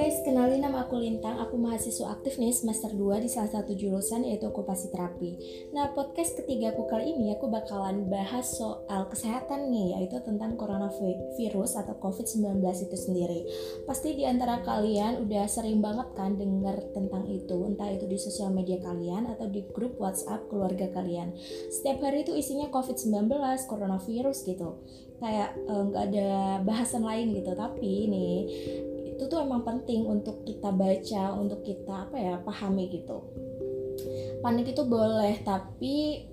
guys, kenalin nama aku Lintang, aku mahasiswa aktif nih semester 2 di salah satu jurusan yaitu okupasi terapi. Nah, podcast ketiga aku kali ini aku bakalan bahas soal kesehatan nih, yaitu tentang coronavirus atau COVID-19 itu sendiri. Pasti di antara kalian udah sering banget kan denger tentang itu, entah itu di sosial media kalian atau di grup WhatsApp keluarga kalian. Setiap hari itu isinya COVID-19, coronavirus gitu. Kayak eh, nggak uh, ada bahasan lain gitu, tapi nih itu tuh emang penting untuk kita baca untuk kita apa ya pahami gitu. Panik itu boleh tapi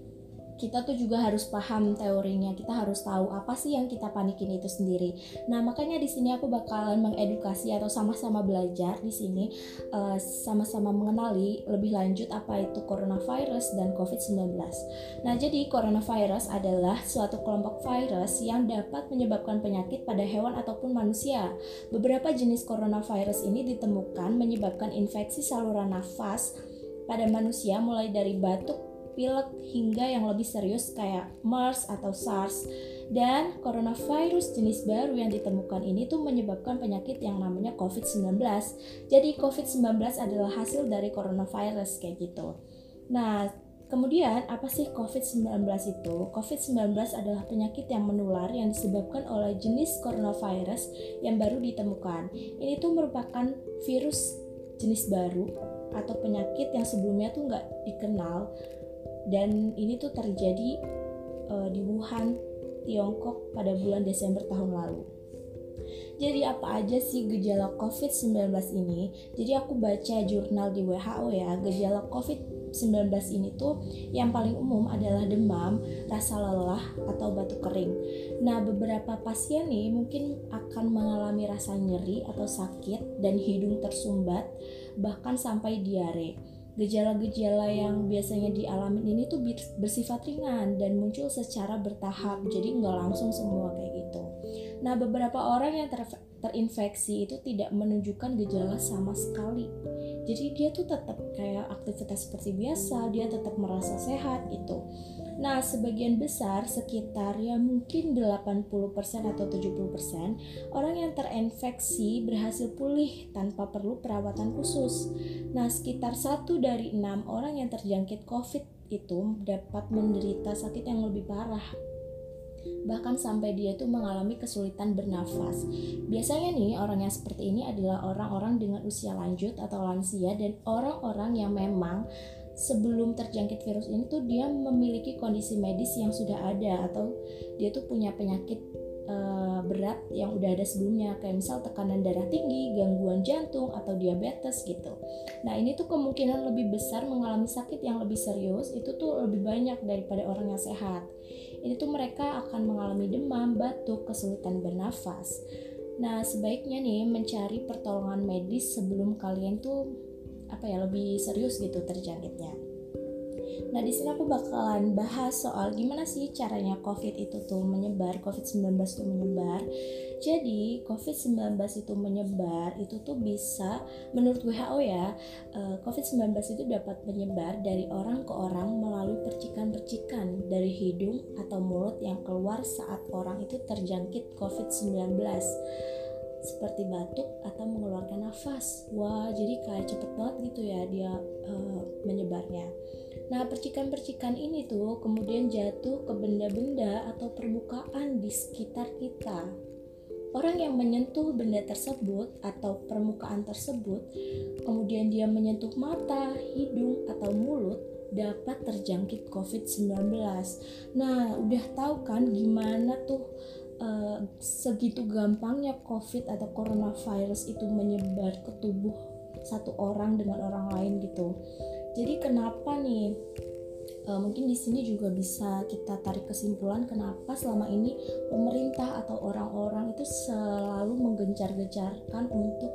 kita tuh juga harus paham teorinya. Kita harus tahu apa sih yang kita panikin itu sendiri. Nah makanya di sini aku bakalan mengedukasi atau sama-sama belajar di sini eh, sama-sama mengenali lebih lanjut apa itu coronavirus dan covid-19 nah jadi coronavirus adalah suatu kelompok virus yang dapat menyebabkan penyakit pada hewan ataupun manusia. Beberapa jenis coronavirus ini ditemukan menyebabkan infeksi saluran nafas pada manusia mulai dari batuk pilek hingga yang lebih serius kayak MERS atau SARS. Dan coronavirus jenis baru yang ditemukan ini tuh menyebabkan penyakit yang namanya COVID-19. Jadi COVID-19 adalah hasil dari coronavirus kayak gitu. Nah, Kemudian, apa sih COVID-19 itu? COVID-19 adalah penyakit yang menular yang disebabkan oleh jenis coronavirus yang baru ditemukan. Ini tuh merupakan virus jenis baru atau penyakit yang sebelumnya tuh nggak dikenal dan ini tuh terjadi uh, di Wuhan, Tiongkok pada bulan Desember tahun lalu. Jadi apa aja sih gejala COVID-19 ini? Jadi aku baca jurnal di WHO ya, gejala COVID-19 ini tuh yang paling umum adalah demam, rasa lelah, atau batuk kering. Nah, beberapa pasien nih mungkin akan mengalami rasa nyeri atau sakit dan hidung tersumbat, bahkan sampai diare gejala-gejala yang biasanya dialami ini tuh bersifat ringan dan muncul secara bertahap. Jadi nggak langsung semua kayak gitu. Nah beberapa orang yang ter terinfeksi itu tidak menunjukkan gejala sama sekali jadi dia tuh tetap kayak aktivitas seperti biasa dia tetap merasa sehat gitu Nah, sebagian besar sekitar ya mungkin 80% atau 70% orang yang terinfeksi berhasil pulih tanpa perlu perawatan khusus. Nah, sekitar satu dari enam orang yang terjangkit COVID itu dapat menderita sakit yang lebih parah bahkan sampai dia itu mengalami kesulitan bernafas. Biasanya nih orang yang seperti ini adalah orang-orang dengan usia lanjut atau lansia dan orang-orang yang memang sebelum terjangkit virus ini tuh dia memiliki kondisi medis yang sudah ada atau dia tuh punya penyakit uh, berat yang udah ada sebelumnya kayak misal tekanan darah tinggi, gangguan jantung atau diabetes gitu. Nah, ini tuh kemungkinan lebih besar mengalami sakit yang lebih serius itu tuh lebih banyak daripada orang yang sehat. Ini tuh mereka akan mengalami demam, batuk, kesulitan bernafas. Nah, sebaiknya nih mencari pertolongan medis sebelum kalian tuh apa ya lebih serius gitu terjangkitnya. Nah, di sini aku bakalan bahas soal gimana sih caranya COVID itu tuh menyebar, COVID-19 itu menyebar. Jadi, COVID-19 itu menyebar itu tuh bisa menurut WHO ya, eh, COVID-19 itu dapat menyebar dari orang ke orang melalui percikan-percikan dari hidung atau mulut yang keluar saat orang itu terjangkit COVID-19 seperti batuk atau mengeluarkan nafas. Wah, jadi kayak cepet banget gitu ya dia uh, menyebarnya. Nah, percikan-percikan ini tuh kemudian jatuh ke benda-benda atau permukaan di sekitar kita. Orang yang menyentuh benda tersebut atau permukaan tersebut, kemudian dia menyentuh mata, hidung, atau mulut, dapat terjangkit COVID-19. Nah, udah tahu kan gimana tuh uh, segitu gampangnya COVID atau coronavirus itu menyebar ke tubuh satu orang dengan orang lain gitu. Jadi kenapa nih? Uh, mungkin di sini juga bisa kita tarik kesimpulan kenapa selama ini pemerintah atau orang-orang itu selalu menggencar-gencarkan untuk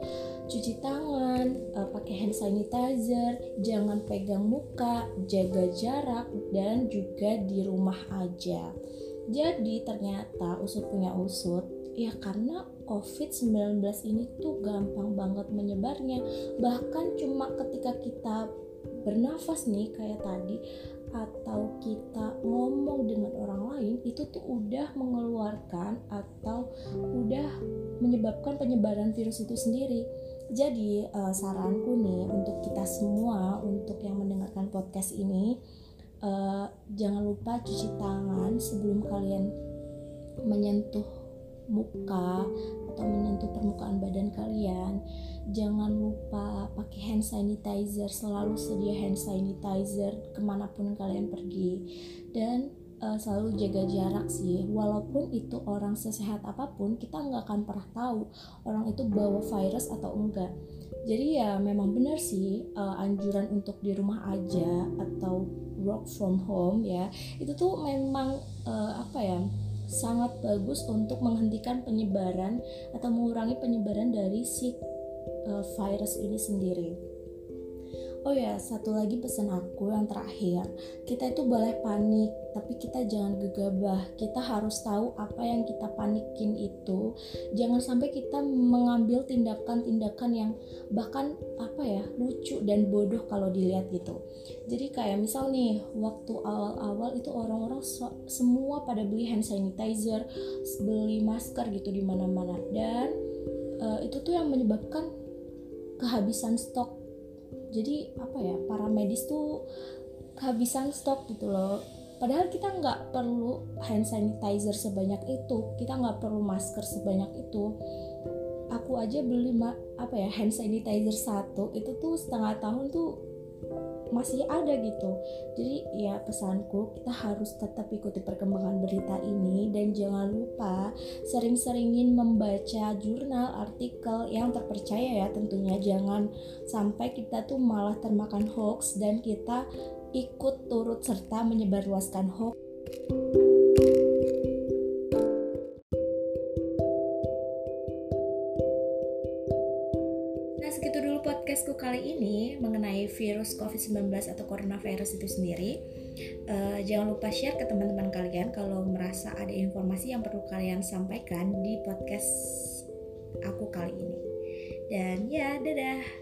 cuci tangan, uh, pakai hand sanitizer, jangan pegang muka, jaga jarak dan juga di rumah aja. Jadi ternyata usut punya usut ya karena COVID-19 ini tuh gampang banget menyebarnya. Bahkan cuma ketika kita bernafas nih kayak tadi atau kita ngomong dengan orang lain itu tuh udah mengeluarkan atau udah menyebabkan penyebaran virus itu sendiri. Jadi uh, saranku nih untuk kita semua untuk yang mendengarkan podcast ini uh, jangan lupa cuci tangan sebelum kalian menyentuh muka atau menyentuh permukaan badan kalian. Jangan lupa pakai hand sanitizer selalu sedia hand sanitizer ke mana pun kalian pergi. Dan uh, selalu jaga jarak sih walaupun itu orang sesehat apa pun kita nggak akan pernah tahu orang itu bawa virus atau enggak jadi ya memang benar sih uh, anjuran untuk di rumah aja atau work from home ya itu tuh memang uh, apa ya sangat bagus untuk menghentikan penyebaran atau mengurangi penyebaran dari si uh, virus ini sendiri. Oh ya, satu lagi pesan aku yang terakhir. Kita itu boleh panik, tapi kita jangan gegabah. Kita harus tahu apa yang kita panikin itu. Jangan sampai kita mengambil tindakan-tindakan yang bahkan apa ya, lucu dan bodoh kalau dilihat gitu. Jadi kayak misal nih, waktu awal-awal itu orang-orang semua pada beli hand sanitizer, beli masker gitu di mana-mana dan uh, itu tuh yang menyebabkan kehabisan stok jadi apa ya para medis tuh kehabisan stok gitu loh. Padahal kita nggak perlu hand sanitizer sebanyak itu kita nggak perlu masker sebanyak itu. Aku aja beli apa ya hand sanitizer satu itu tuh setengah tahun tuh masih ada gitu. Jadi ya pesanku kita harus tetap ikuti perkembangan berita ini dan jangan lupa sering-seringin membaca jurnal artikel yang terpercaya ya tentunya. Jangan sampai kita tuh malah termakan hoax dan kita ikut turut serta menyebarluaskan hoax ini mengenai virus COVID-19 atau coronavirus itu sendiri. Uh, jangan lupa share ke teman-teman kalian kalau merasa ada informasi yang perlu kalian sampaikan di podcast aku kali ini. Dan ya, dadah.